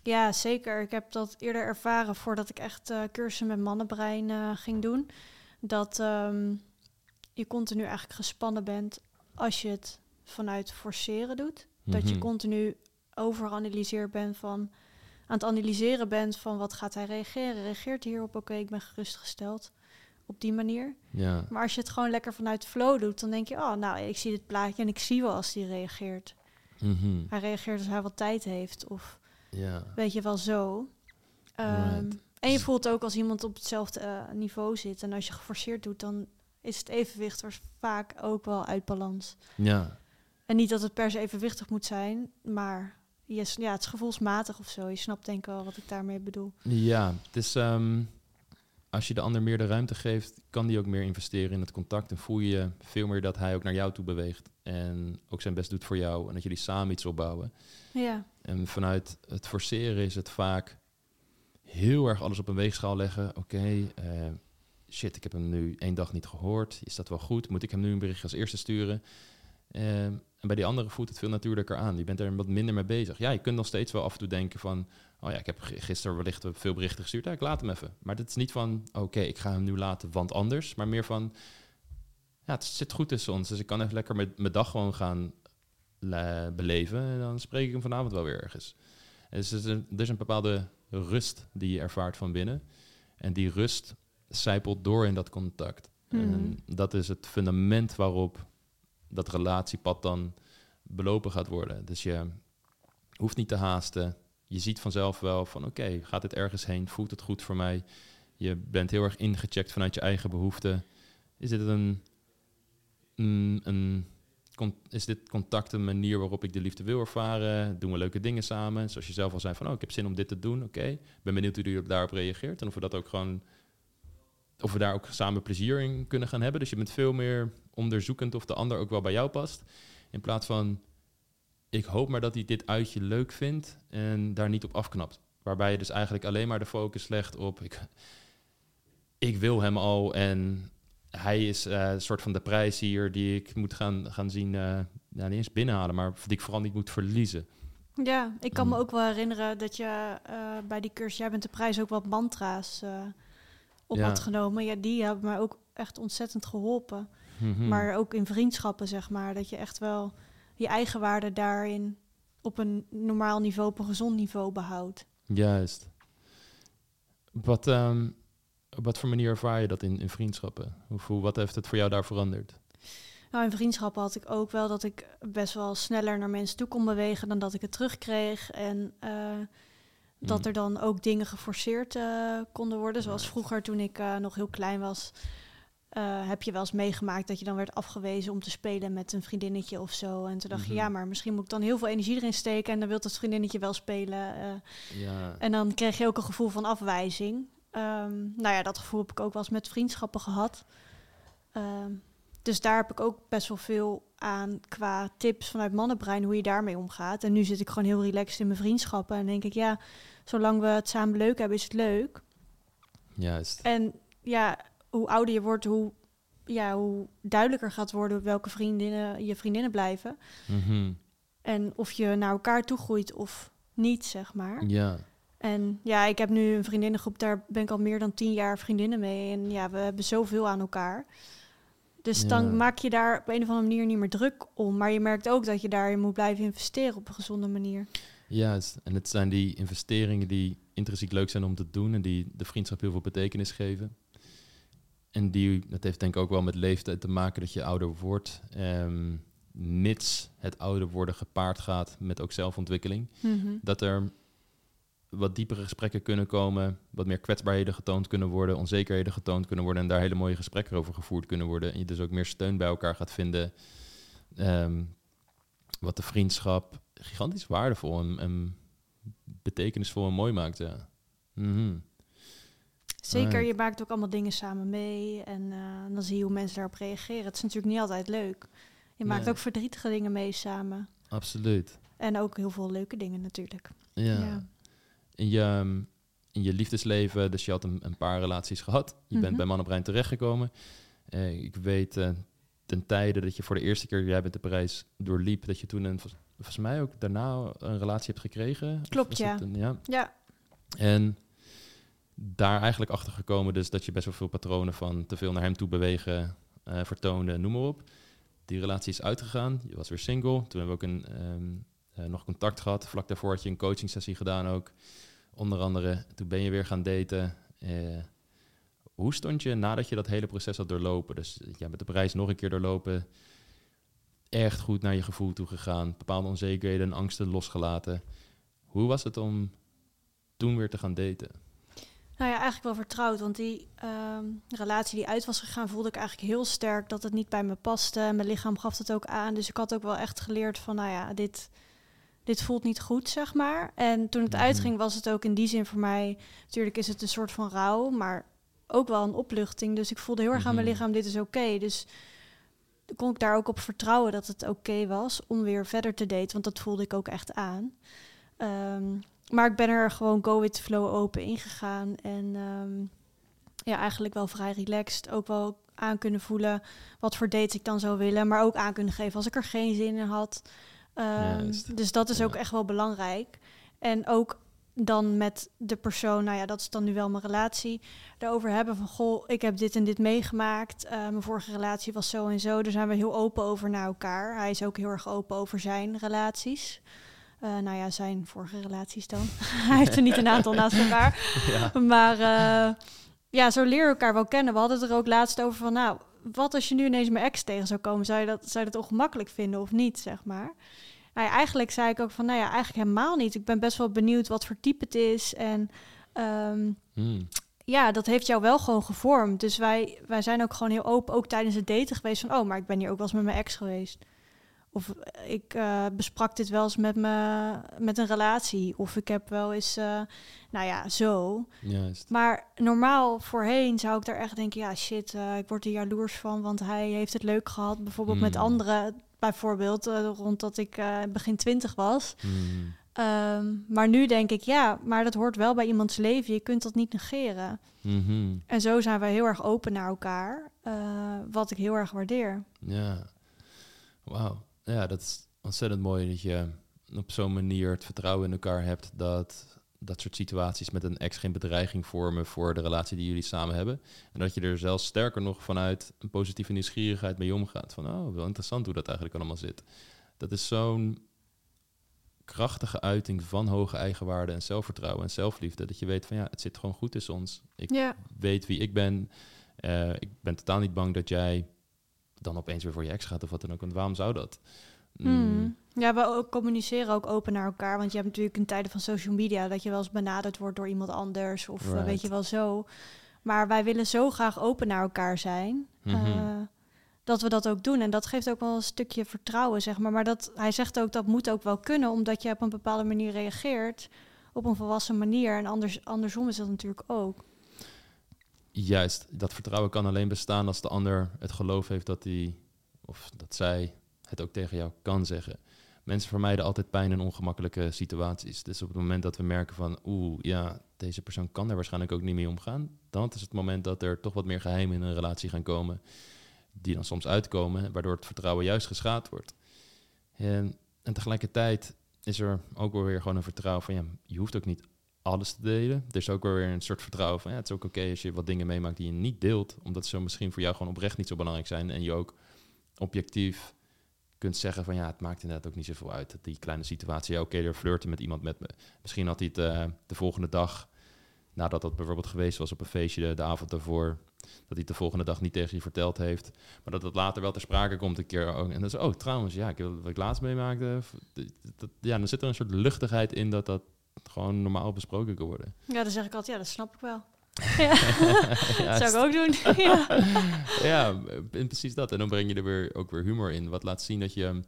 Ja, zeker. Ik heb dat eerder ervaren voordat ik echt uh, cursussen met mannenbrein uh, ging doen. Dat um, je continu eigenlijk gespannen bent als je het vanuit forceren doet. Mm -hmm. Dat je continu overanalyseerd bent van aan het analyseren bent van wat gaat hij reageren. Reageert hij hierop? Oké, okay, ik ben gerustgesteld op die manier. Ja. Maar als je het gewoon lekker vanuit flow doet, dan denk je, oh, nou, ik zie dit plaatje en ik zie wel als hij reageert. Mm -hmm. Hij reageert als hij wat tijd heeft of ja. weet je wel zo. Um, Right. En je voelt ook als iemand op hetzelfde uh, niveau zit en als je geforceerd doet, dan is het evenwicht vaak ook wel uit balans. Ja. En niet dat het per se evenwichtig moet zijn, maar yes, ja, het is gevoelsmatig of zo. Je snapt denk ik wel wat ik daarmee bedoel. Ja, het is um, als je de ander meer de ruimte geeft, kan die ook meer investeren in het contact en voel je veel meer dat hij ook naar jou toe beweegt en ook zijn best doet voor jou en dat jullie samen iets opbouwen. Ja. En vanuit het forceren is het vaak heel erg alles op een weegschaal leggen. Oké, uh, shit, ik heb hem nu één dag niet gehoord. Is dat wel goed? Moet ik hem nu een berichtje als eerste sturen? Uh, en bij die andere voelt het veel natuurlijker aan. Je bent er wat minder mee bezig. Ja, je kunt nog steeds wel af en toe denken van... oh ja, ik heb gisteren wellicht veel berichten gestuurd. Ja, ik laat hem even. Maar het is niet van, oké, ik ga hem nu laten, want anders. Maar meer van, ja, het zit goed tussen ons. Dus ik kan even lekker mijn dag gewoon gaan beleven. En dan spreek ik hem vanavond wel weer ergens. Dus er er is een bepaalde rust die je ervaart van binnen. En die rust zijpelt door in dat contact. Mhm. Mm. En dat is het fundament waarop dat relatiepad dan belopen gaat worden. Dus je hoeft niet te haasten. Je ziet vanzelf wel van oké, okay, gaat dit ergens heen? Voelt het goed voor mij? Je bent heel erg ingecheckt vanuit je eigen behoeften. Is dit een, een, een is dit contact een manier waarop ik de liefde wil ervaren? Doen we leuke dingen samen? Zoals je zelf al zei van, oh, ik heb zin om dit te doen. Oké, ben benieuwd hoe u daarop reageert. En of we dat ook gewoon, of we daar ook samen plezier in kunnen gaan hebben. Dus je bent veel meer onderzoekend of de ander ook wel bij jou past. In plaats van, ik hoop maar dat hij dit uitje leuk vindt en daar niet op afknapt. Waarbij je dus eigenlijk alleen maar de focus legt op, ik, ik wil hem al en hij is uh, een soort van de prijs hier die ik moet gaan, gaan zien, uh, nou, niet eens binnenhalen, maar die ik vooral niet moet verliezen. Ja, ik kan Mm. me ook wel herinneren dat je uh, bij die cursus, jij bent de prijs ook wat mantra's op Ja. had genomen. Ja, die hebben mij ook echt ontzettend geholpen. Mhm. Maar ook in vriendschappen, zeg maar, dat je echt wel je eigen waarde daarin op een normaal niveau, op een gezond niveau behoudt. Juist. Wat, ehm, op wat voor manier ervaar je dat in, in vriendschappen? Hoe, wat heeft het voor jou daar veranderd? Nou, in vriendschappen had ik ook wel dat ik best wel sneller naar mensen toe kon bewegen dan dat ik het terugkreeg. En uh, dat Mm. er dan ook dingen geforceerd uh, konden worden. Zoals vroeger toen ik uh, nog heel klein was. heb je wel eens meegemaakt dat je dan werd afgewezen om te spelen met een vriendinnetje of zo. En toen dacht Mhm. je, ja, maar misschien moet ik dan heel veel energie erin steken en dan wil dat vriendinnetje wel spelen. Ja, en dan kreeg je ook een gevoel van afwijzing. Um, nou ja, dat gevoel heb ik ook wel eens met vriendschappen gehad. Um, dus daar heb ik ook best wel veel aan qua tips vanuit mannenbrein, hoe je daarmee omgaat. En nu zit ik gewoon heel relaxed in mijn vriendschappen en denk ik, ja, zolang we het samen leuk hebben, is het leuk. juist. En ja, hoe ouder je wordt, hoe, ja, hoe duidelijker gaat worden welke vriendinnen je vriendinnen blijven. Mhm. En of je naar elkaar toe groeit of niet, zeg maar. Ja, En ja, ik heb nu een vriendinnengroep, daar ben ik al meer dan tien jaar vriendinnen mee. En ja, we hebben zoveel aan elkaar. Dus Ja. dan maak je daar op een of andere manier niet meer druk om. Maar je merkt ook dat je daarin moet blijven investeren op een gezonde manier. juist. En het zijn die investeringen die intrinsiek leuk zijn om te doen en die de vriendschap heel veel betekenis geven. En die, dat heeft denk ik ook wel met leeftijd te maken dat je ouder wordt. Ehm, mits het ouder worden gepaard gaat met ook zelfontwikkeling. dat er wat diepere gesprekken kunnen komen, wat meer kwetsbaarheden getoond kunnen worden, onzekerheden getoond kunnen worden en daar hele mooie gesprekken over gevoerd kunnen worden. En je dus ook meer steun bij elkaar gaat vinden Ehm, wat de vriendschap gigantisch waardevol en, en betekenisvol en mooi maakt. Ja. Mhm. Zeker, je maakt ook allemaal dingen samen mee en eh, dan zie je hoe mensen daarop reageren. Het is natuurlijk niet altijd leuk. Je maakt Nee. ook verdrietige dingen mee samen. Absoluut. En ook heel veel leuke dingen natuurlijk. Ja. Ja. In, je, ehm, in je liefdesleven, dus je had een, een paar relaties gehad. Je bent Mhm. bij Mannenbrein terechtgekomen. Eh, ik weet eh, ten tijde dat je voor de eerste keer, jij bent de prijs doorliep, dat je toen een, vol- volgens mij ook daarna een relatie hebt gekregen. Klopt, ja. een- ja. Ja, En daar eigenlijk achter gekomen dus dat je best wel veel patronen van te veel naar hem toe bewegen eh, vertoonde, noem maar op. Die relatie is uitgegaan. Je was weer single. Toen hebben we ook een, ehm, eh, nog contact gehad. Vlak daarvoor had je een coaching sessie gedaan ook. Onder andere, toen ben je weer gaan daten. Eh, hoe stond je nadat je dat hele proces had doorlopen? Dus ja, met de prijs nog een keer doorlopen. Echt goed naar je gevoel toe gegaan. Bepaalde onzekerheden en angsten losgelaten. Hoe was het om toen weer te gaan daten? nou ja, eigenlijk wel vertrouwd. Want die ehm, relatie die uit was gegaan, voelde ik eigenlijk heel sterk dat het niet bij me paste. Mijn lichaam gaf het ook aan. Dus ik had ook wel echt geleerd van, nou ja, dit, dit voelt niet goed, zeg maar. En toen het Mhm. uitging, was het ook in die zin voor mij... Natuurlijk is het een soort van rouw, maar ook wel een opluchting. Dus ik voelde heel erg aan mijn Mhm. lichaam, dit is oké. Dus kon ik daar ook op vertrouwen dat het oké was om weer verder te daten. Want dat voelde ik ook echt aan. Ehm, maar ik ben er gewoon go with the flow open ingegaan. En ehm, ja, eigenlijk wel vrij relaxed. Ook wel aan kunnen voelen wat voor dates ik dan zou willen. Maar ook aan kunnen geven als ik er geen zin in had. Ehm, dus dat is Ja. ook echt wel belangrijk. En ook dan met de persoon, nou ja, dat is dan nu wel mijn relatie, erover hebben van, goh, ik heb dit en dit meegemaakt. Eh, mijn vorige relatie was zo en zo. Daar zijn we heel open over naar elkaar. Hij is ook heel erg open over zijn relaties. Eh, nou ja, zijn vorige relaties dan. Hij heeft er niet een aantal naast elkaar. Ja. Maar eh, ja, zo leer je elkaar wel kennen. We hadden het er ook laatst over van, nou, wat als je nu ineens mijn ex tegen zou komen? Zou je dat, zou je dat ongemakkelijk vinden of niet, zeg maar? Nou ja, eigenlijk zei ik ook van, nou ja, eigenlijk helemaal niet. Ik ben best wel benieuwd wat voor type het is. En ehm, Hmm. ja, dat heeft jou wel gewoon gevormd. Dus wij, wij zijn ook gewoon heel open, ook tijdens het daten geweest van... oh, maar ik ben hier ook wel eens met mijn ex geweest. Of eh, ik eh, besprak dit wel eens met, me, met een relatie. Of ik heb wel eens, eh, nou ja, zo. Juist. Maar normaal voorheen zou ik daar echt denken... ja, shit, ik word er jaloers van, want hij heeft het leuk gehad. Bijvoorbeeld met Hmm. anderen, bijvoorbeeld uh, rond dat ik uh, begin twintig was... Hmm. Um, maar nu denk ik, ja, maar dat hoort wel bij iemands leven. Je kunt dat niet negeren. Mm -hmm. En zo zijn we heel erg open naar elkaar, uh, wat ik heel erg waardeer. Ja, wauw. Ja, dat is ontzettend mooi dat je op zo'n manier het vertrouwen in elkaar hebt dat dat soort situaties met een ex geen bedreiging vormen voor de relatie die jullie samen hebben. En dat je er zelfs sterker nog vanuit een positieve nieuwsgierigheid mee omgaat. Van, oh, wel interessant hoe dat eigenlijk allemaal zit. Dat is zo'n krachtige uiting van hoge eigenwaarde en zelfvertrouwen en zelfliefde. Dat je weet van ja, het zit gewoon goed tussen ons. Ik ja. weet wie ik ben. Uh, ik ben totaal niet bang dat jij dan opeens weer voor je ex gaat of wat dan ook. Want waarom zou dat? Mm. Ja, we communiceren ook open naar elkaar. Want je hebt natuurlijk in tijden van social media dat je wel eens benaderd wordt door iemand anders. Of Right. uh, weet je wel zo. Maar wij willen zo graag open naar elkaar zijn. Mhm. Uh, dat we dat ook doen. En dat geeft ook wel een stukje vertrouwen, zeg maar. Maar dat, hij zegt ook, dat moet ook wel kunnen, omdat je op een bepaalde manier reageert. Op een volwassen manier. En anders, andersom is dat natuurlijk ook. Juist, dat vertrouwen kan alleen bestaan als de ander het geloof heeft dat hij of dat zij het ook tegen jou kan zeggen. Mensen vermijden altijd pijn en ongemakkelijke situaties. Dus op het moment dat we merken van, oeh, ja, deze persoon kan er waarschijnlijk ook niet mee omgaan, dan is het moment dat er toch wat meer geheimen in een relatie gaan komen, die dan soms uitkomen, waardoor het vertrouwen juist geschaad wordt. En, en tegelijkertijd is er ook wel weer gewoon een vertrouwen van, ja, je hoeft ook niet alles te delen. Er is ook wel weer een soort vertrouwen van, ja, het is ook oké als je wat dingen meemaakt die je niet deelt, omdat ze misschien voor jou gewoon oprecht niet zo belangrijk zijn en je ook objectief kunt zeggen van ja, het maakt inderdaad ook niet zoveel uit. Die kleine situatie, ja, oké, er flirten met iemand met me. Misschien had hij het uh, de volgende dag, nadat dat bijvoorbeeld geweest was op een feestje de, avond daarvoor, dat hij de volgende dag niet tegen je verteld heeft, maar dat het later wel ter sprake komt een keer. Ook. En dat is, oh, trouwens, ja, ik wat ik laatst meemaakte. Dat, dat, ja, dan zit er een soort luchtigheid in dat dat gewoon normaal besproken kan worden. Ja, dan zeg ik altijd, ja, dat snap ik wel. Ja, dat zou ik ook doen. ja. ja, en precies dat. En dan breng je er weer, ook weer humor in. Wat laat zien dat je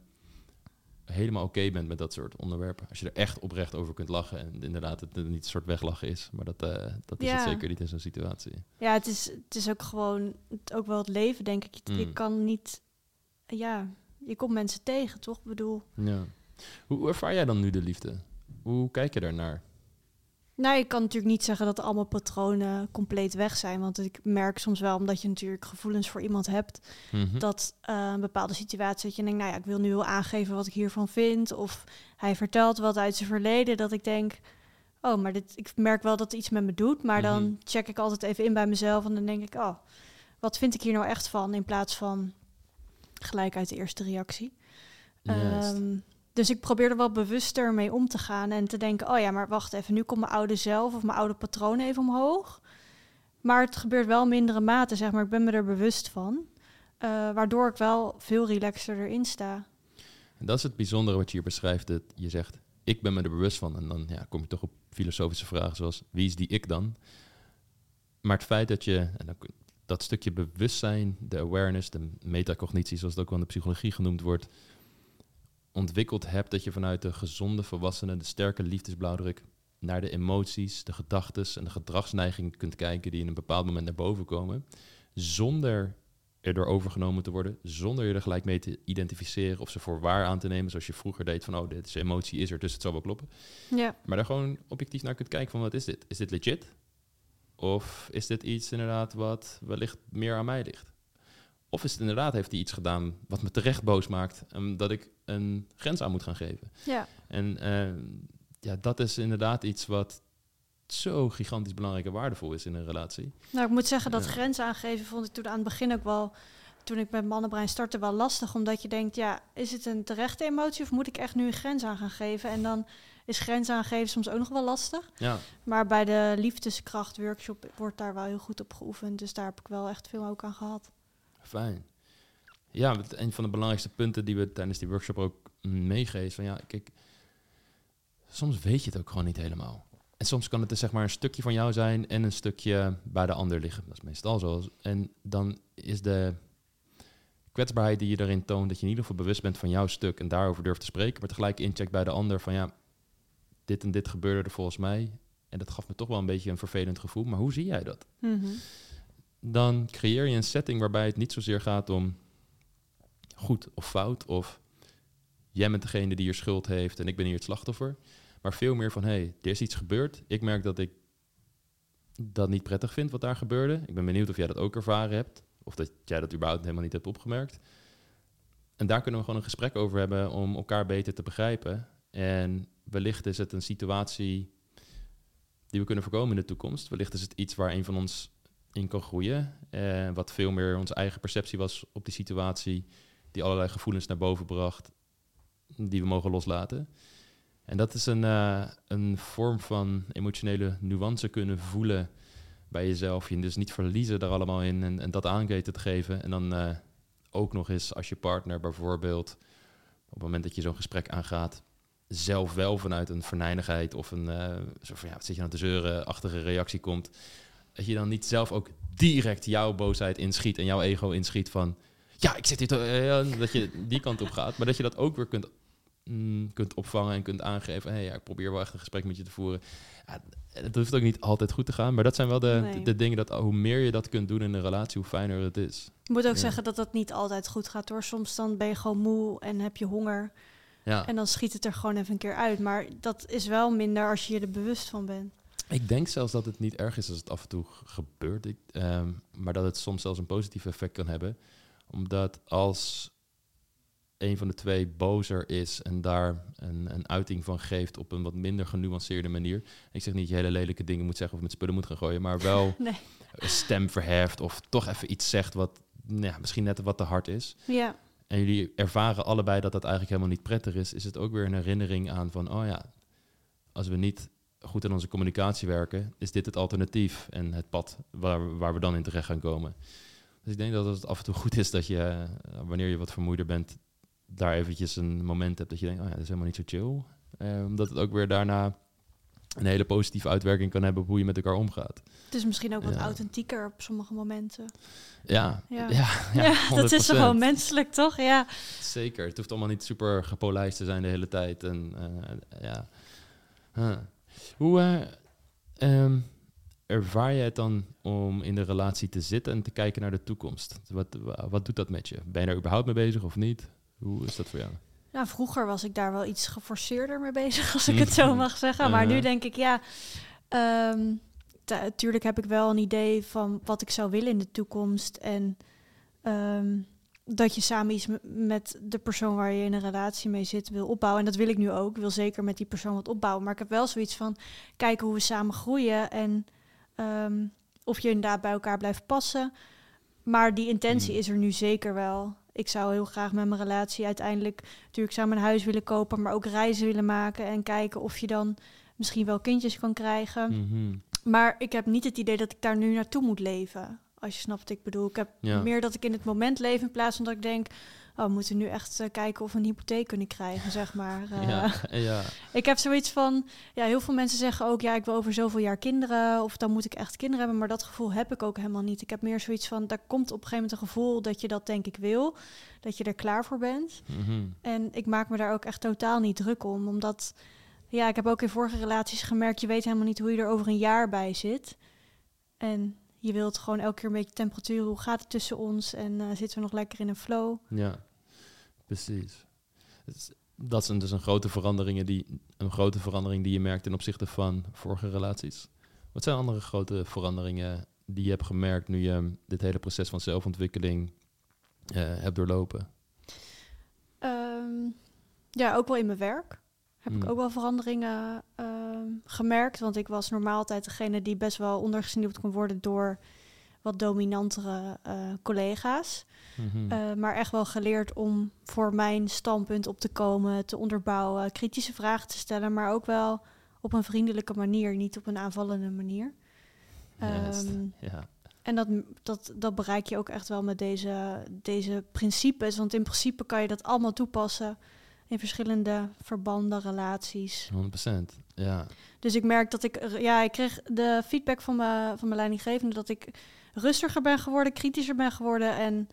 helemaal oké bent met dat soort onderwerpen. Als je er echt oprecht over kunt lachen. En inderdaad, het niet een soort weglachen is. Maar dat, eh, dat is Ja. het zeker niet in zo'n situatie. ja, het is, het is ook gewoon het, ook wel het leven, denk ik. Je, je Mm. kan niet... Ja, je komt mensen tegen, toch? Ik bedoel... Ja. Hoe, hoe ervaar jij dan nu de liefde? Hoe kijk je daarnaar? Nou, ik kan natuurlijk niet zeggen dat allemaal patronen compleet weg zijn. Want ik merk soms wel, omdat je natuurlijk gevoelens voor iemand hebt, Mhm. dat eh, een bepaalde situatie dat je denkt, nou ja, ik wil nu wel aangeven wat ik hiervan vind. Of hij vertelt wat uit zijn verleden, dat ik denk, oh, maar dit, ik merk wel dat het iets met me doet. Maar Mhm. dan check ik altijd even in bij mezelf en dan denk ik, oh, wat vind ik hier nou echt van? In plaats van gelijk uit de eerste reactie. Juist. Dus ik probeer er wel bewuster mee om te gaan en te denken: oh ja, maar wacht even, nu komt mijn oude zelf of mijn oude patroon even omhoog. Maar het gebeurt wel in mindere mate, zeg maar. Ik ben me er bewust van. eh, waardoor ik wel veel relaxter erin sta. En dat is het bijzondere wat je hier beschrijft. Dat je zegt, ik ben me er bewust van. En dan ja, kom je toch op filosofische vragen zoals, wie is die ik dan? Maar het feit dat je, en dan, dat stukje bewustzijn, de awareness, de metacognitie, zoals het ook wel in de psychologie genoemd wordt, ontwikkeld hebt, dat je vanuit de gezonde volwassenen, de sterke liefdesblauwdruk, naar de emoties, de gedachten en de gedragsneigingen kunt kijken die in een bepaald moment naar boven komen, zonder erdoor overgenomen te worden, zonder je er gelijk mee te identificeren of ze voor waar aan te nemen, zoals je vroeger deed van, oh, deze emotie is er, dus het zal wel kloppen. Ja, Maar daar gewoon objectief naar kunt kijken van, wat is dit? Is dit legit? Of is dit iets inderdaad wat wellicht meer aan mij ligt? Of is het inderdaad, heeft hij iets gedaan wat me terecht boos maakt, en dat ik een grens aan moet gaan geven? ja, En eh, ja, dat is inderdaad iets wat zo gigantisch belangrijk en waardevol is in een relatie. nou ik moet zeggen dat grenzen aangeven vond ik toen aan het begin ook wel, toen ik met mannenbrein startte, wel lastig. Omdat je denkt, ja, is het een terechte emotie of moet ik echt nu een grens aan gaan geven? En dan is grens aangeven soms ook nog wel lastig. Ja, Maar bij de liefdeskracht workshop wordt daar wel heel goed op geoefend. Dus daar heb ik wel echt veel ook aan gehad. fijn. Ja, een van de belangrijkste punten die we tijdens die workshop ook meegeven. Van ja, kijk, soms weet je het ook gewoon niet helemaal. En soms kan het dus zeg maar een stukje van jou zijn en een stukje bij de ander liggen. Dat is meestal zo. En dan is de kwetsbaarheid die je daarin toont, dat je in ieder geval bewust bent van jouw stuk en daarover durft te spreken, maar tegelijk incheckt bij de ander van ja, dit en dit gebeurde er volgens mij. En dat gaf me toch wel een beetje een vervelend gevoel. Maar hoe zie jij dat? dan creëer je een setting waarbij het niet zozeer gaat om goed of fout of jij bent degene die hier schuld heeft en ik ben hier het slachtoffer. Maar veel meer van, hé, hey, er is iets gebeurd. Ik merk dat ik dat niet prettig vind wat daar gebeurde. Ik ben benieuwd of jij dat ook ervaren hebt. Of dat jij dat überhaupt helemaal niet hebt opgemerkt. En daar kunnen we gewoon een gesprek over hebben om elkaar beter te begrijpen. En wellicht is het een situatie die we kunnen voorkomen in de toekomst. Wellicht is het iets waar een van ons in kan groeien. Eh, wat veel meer onze eigen perceptie was op die situatie. Die allerlei gevoelens naar boven bracht. Die we mogen loslaten. En dat is een, eh, een vorm van emotionele nuance kunnen voelen bij jezelf. Je dus niet verliezen daar allemaal in en, en dat aangeten te geven. En dan eh, ook nog eens als je partner bijvoorbeeld, op het moment dat je zo'n gesprek aangaat, zelf wel vanuit een verneinigheid of een, eh zo van ja, wat zit je nou te zeuren-achtige reactie komt. Dat je dan niet zelf ook direct jouw boosheid inschiet en jouw ego inschiet van ja, ik zit hier te, eh, dat je die kant op gaat. Maar dat je dat ook weer kunt, mm, kunt opvangen en kunt aangeven. Hey, ja, ik probeer wel echt een gesprek met je te voeren. Ja, het hoeft ook niet altijd goed te gaan. Maar dat zijn wel de, Nee. de, de dingen dat hoe meer je dat kunt doen in een relatie, hoe fijner het is. Ik moet ook Ja. zeggen dat dat niet altijd goed gaat hoor. Soms dan ben je gewoon moe en heb je honger. Ja. En dan schiet het er gewoon even een keer uit. Maar dat is wel minder als je je er bewust van bent. Ik denk zelfs dat het niet erg is als het af en toe gebeurt. Ik, ehm, maar dat het soms zelfs een positief effect kan hebben. Omdat als een van de twee bozer is en daar een, een uiting van geeft op een wat minder genuanceerde manier. Ik zeg niet dat je hele lelijke dingen moet zeggen of met spullen moet gaan gooien, maar wel Nee. een stem verheft of toch even iets zegt wat nou ja, misschien net wat te hard is. Ja, En jullie ervaren allebei dat dat eigenlijk helemaal niet prettig is, is het ook weer een herinnering aan van, oh ja, als we niet goed aan onze communicatie werken, is dit het alternatief en het pad waar, waar we dan in terecht gaan komen. Dus ik denk dat het af en toe goed is dat je, eh, wanneer je wat vermoeider bent, daar eventjes een moment hebt dat je denkt, oh ja, dat is helemaal niet zo chill. Eh, omdat het ook weer daarna een hele positieve uitwerking kan hebben op hoe je met elkaar omgaat. Het is misschien ook wat Ja. authentieker op sommige momenten. Ja, Ja. ja, ja, Ja, dat is 100%. gewoon menselijk, toch? Ja. Zeker. Het hoeft allemaal niet super gepolijst te zijn de hele tijd. En eh, ja. Huh. Hoe ehm, ervaar je het dan om in de relatie te zitten en te kijken naar de toekomst? Wat, wa- wat doet dat met je? Ben je er überhaupt mee bezig of niet? Hoe is dat voor jou? Nou, vroeger was ik daar wel iets geforceerder mee bezig, als ik het zo mag zeggen. Maar nu Uh-huh. denk ik, ja, ehm natuurlijk heb ik wel een idee van wat ik zou willen in de toekomst. En ehm, dat je samen iets met de persoon waar je in een relatie mee zit wil opbouwen. En dat wil ik nu ook. Ik wil zeker met die persoon wat opbouwen. Maar ik heb wel zoiets van kijken hoe we samen groeien. En ehm, of je inderdaad bij elkaar blijft passen. Maar die intentie Hmm. is er nu zeker wel. Ik zou heel graag met mijn relatie uiteindelijk natuurlijk samen een huis willen kopen, maar ook reizen willen maken en kijken of je dan misschien wel kindjes kan krijgen. Mhm. Maar ik heb niet het idee dat ik daar nu naartoe moet leven. Als je snapt wat ik bedoel. Ik heb Ja. meer dat ik in het moment leef in plaats van dat ik denk, oh, we moeten nu echt eh, kijken of we een hypotheek kunnen krijgen, zeg maar. Eh, Ja, ja. ik heb zoiets van, ja, heel veel mensen zeggen ook, ja, ik wil over zoveel jaar kinderen, of dan moet ik echt kinderen hebben, maar dat gevoel heb ik ook helemaal niet. Ik heb meer zoiets van, daar komt op een gegeven moment een gevoel dat je dat denk ik wil, dat je er klaar voor bent. Mhm. En ik maak me daar ook echt totaal niet druk om, omdat, ja, ik heb ook in vorige relaties gemerkt, je weet helemaal niet hoe je er over een jaar bij zit. En je wilt gewoon elke keer een beetje temperatuur, hoe gaat het tussen ons en eh, zitten we nog lekker in een flow? Ja, precies. Dat zijn dus een grote, veranderingen die, een grote verandering die je merkt ten opzichte van vorige relaties. Wat zijn andere grote veranderingen die je hebt gemerkt nu je dit hele proces van zelfontwikkeling eh, hebt doorlopen? Ehm, ja, ook wel in mijn werk. Heb ik Hmm. ook wel veranderingen ehm, gemerkt. Want ik was normaal altijd degene die best wel ondergesneeuwd kon worden door wat dominantere eh, collega's. Mhm. Eh, maar echt wel geleerd om voor mijn standpunt op te komen, te onderbouwen, kritische vragen te stellen, maar ook wel op een vriendelijke manier, niet op een aanvallende manier. Ehm, ja. en dat, dat, dat bereik je ook echt wel met deze, deze principes. Want in principe kan je dat allemaal toepassen in verschillende verbanden, relaties. 100%. Ja. Dus ik merk dat ik, er- ja, ik kreeg de feedback van mijn, van mijn leidinggevende dat ik rustiger ben geworden, kritischer ben geworden. En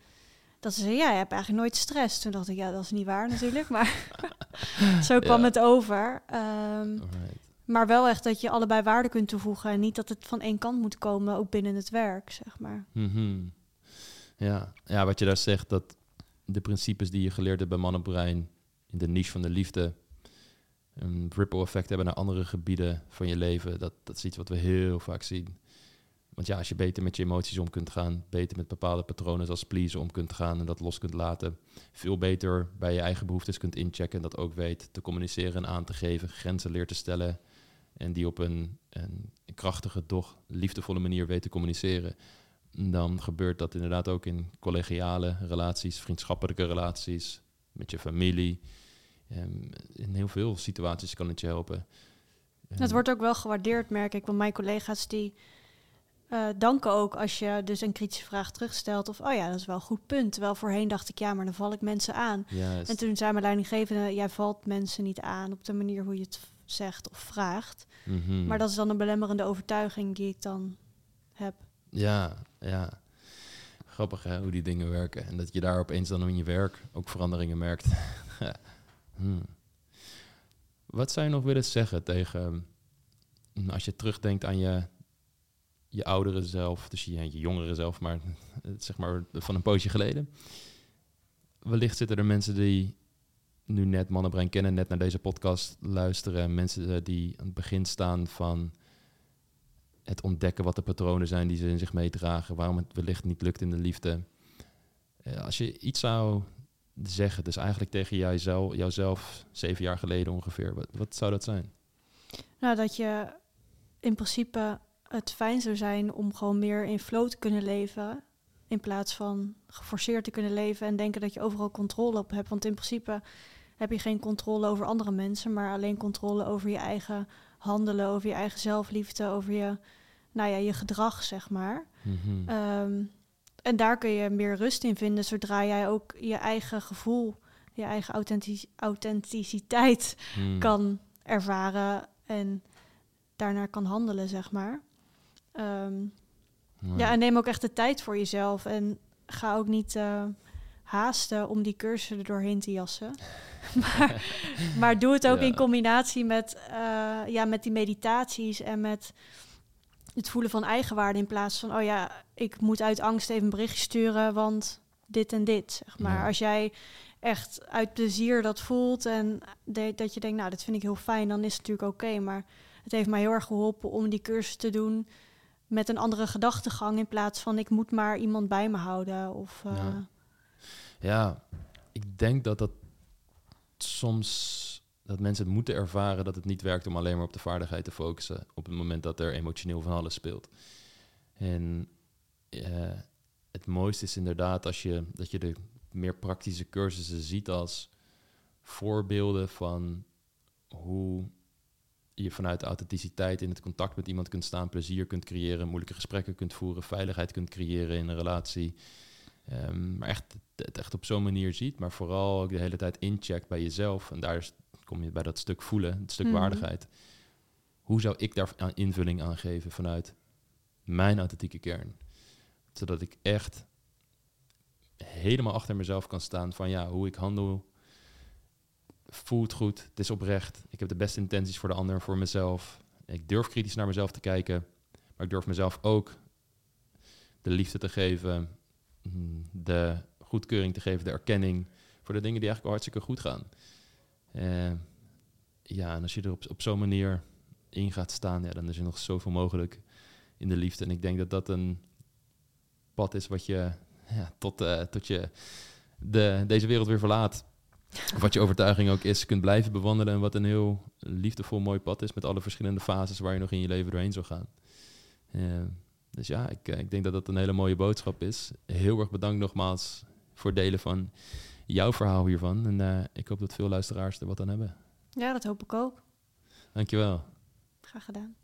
dat ze zei, ja, je hebt eigenlijk nooit stress. Toen dacht ik, ja, dat is niet waar natuurlijk, maar zo kwam Ja. het over. Ehm, maar wel echt dat je allebei waarde kunt toevoegen en niet dat het van één kant moet komen, ook binnen het werk, zeg maar. Mhm. Ja. ja, wat je daar zegt, dat de principes die je geleerd hebt bij Mannenbrein in de niche van de liefde een ripple effect hebben naar andere gebieden van je leven. Dat, dat is iets wat we heel vaak zien. Want ja, als je beter met je emoties om kunt gaan, beter met bepaalde patronen zoals pleasen om kunt gaan en dat los kunt laten, veel beter bij je eigen behoeftes kunt inchecken en dat ook weet te communiceren en aan te geven, grenzen leert te stellen en die op een, een krachtige, doch liefdevolle manier weet te communiceren, dan gebeurt dat inderdaad ook in collegiale relaties, vriendschappelijke relaties, met je familie. Ehm, in heel veel situaties kan het je helpen. Het Ehm, wordt ook wel gewaardeerd, merk ik. Want mijn collega's die eh, danken ook als je dus een kritische vraag terugstelt. Of, oh ja, dat is wel een goed punt. Terwijl voorheen dacht ik, ja, maar dan val ik mensen aan. En toen zei mijn leidinggevende, jij valt mensen niet aan op de manier hoe je het zegt of vraagt. Mhm. Maar dat is dan een belemmerende overtuiging die ik dan heb. Ja, ja. Grappig hè, hoe die dingen werken. En dat je daar opeens dan in je werk ook veranderingen merkt. Hmm. Wat zou je nog willen zeggen tegen, hm, als je terugdenkt aan je, je oudere zelf, dus je, je jongere zelf, maar eh, zeg maar van een poosje geleden. Wellicht zitten er mensen die nu net Mannenbrein kennen, net naar deze podcast luisteren. Mensen eh, die aan het begin staan van het ontdekken wat de patronen zijn die ze in zich meedragen, waarom het wellicht niet lukt in de liefde. Eh, als je iets zou zeggen, dus eigenlijk tegen jijzelf, jouzelf zeven jaar geleden ongeveer, wat, wat zou dat zijn? Nou, dat je in principe het fijn zou zijn om gewoon meer in flow te kunnen leven. In plaats van geforceerd te kunnen leven en denken dat je overal controle op hebt. Want in principe heb je geen controle over andere mensen, maar alleen controle over je eigen handelen, over je eigen zelfliefde, over je, nou ja, je gedrag, zeg maar. Mhm. Ehm, en daar kun je meer rust in vinden zodra jij ook je eigen gevoel, je eigen authentic- authenticiteit Hmm. kan ervaren. En daarnaar kan handelen, zeg maar. Ehm, ja, en neem ook echt de tijd voor jezelf. En ga ook niet eh, haasten om die cursussen er doorheen te jassen. maar, maar doe het ook Ja. in combinatie met, eh, ja, met die meditaties en met het voelen van eigenwaarde. In plaats van, oh ja, ik moet uit angst even een berichtje sturen, want dit en dit. Zeg maar. Ja. Als jij echt uit plezier dat voelt en de- dat je denkt, nou, dat vind ik heel fijn, dan is het natuurlijk oké. maar het heeft mij heel erg geholpen om die cursus te doen met een andere gedachtegang in plaats van ik moet maar iemand bij me houden. Of, eh, Ja. Ja, ik denk dat dat soms dat mensen moeten ervaren dat het niet werkt om alleen maar op de vaardigheid te focussen op het moment dat er emotioneel van alles speelt. En eh, het mooiste is inderdaad als je dat je de meer praktische cursussen ziet als voorbeelden van hoe je vanuit authenticiteit in het contact met iemand kunt staan, plezier kunt creëren, moeilijke gesprekken kunt voeren, veiligheid kunt creëren in een relatie. Ehm, maar echt, het echt op zo'n manier ziet, maar vooral ook de hele tijd incheckt bij jezelf. En daar is- kom je bij dat stuk voelen, het stuk Mhm. waardigheid. Hoe zou ik daar aan invulling aan geven vanuit mijn authentieke kern? Zodat ik echt helemaal achter mezelf kan staan van ja, hoe ik handel voelt goed, het is oprecht. Ik heb de beste intenties voor de ander en voor mezelf. Ik durf kritisch naar mezelf te kijken, maar ik durf mezelf ook de liefde te geven, mm, de goedkeuring te geven, de erkenning voor de dingen die eigenlijk al hartstikke goed gaan. Eh, ja, en als je er op, op zo'n manier in gaat staan, ja, dan is er nog zoveel mogelijk in de liefde. En ik denk dat dat een pad is wat je ja, tot, eh, tot je de, deze wereld weer verlaat. Of wat je overtuiging ook is, kunt blijven bewandelen. En wat een heel liefdevol mooi pad is met alle verschillende fases waar je nog in je leven doorheen zou gaan. Eh, dus ja, ik, ik denk dat dat een hele mooie boodschap is. Heel erg bedankt nogmaals voor het delen van jouw verhaal hiervan. En eh, ik hoop dat veel luisteraars er wat aan hebben. ja, dat hoop ik ook. Dankjewel. Graag gedaan.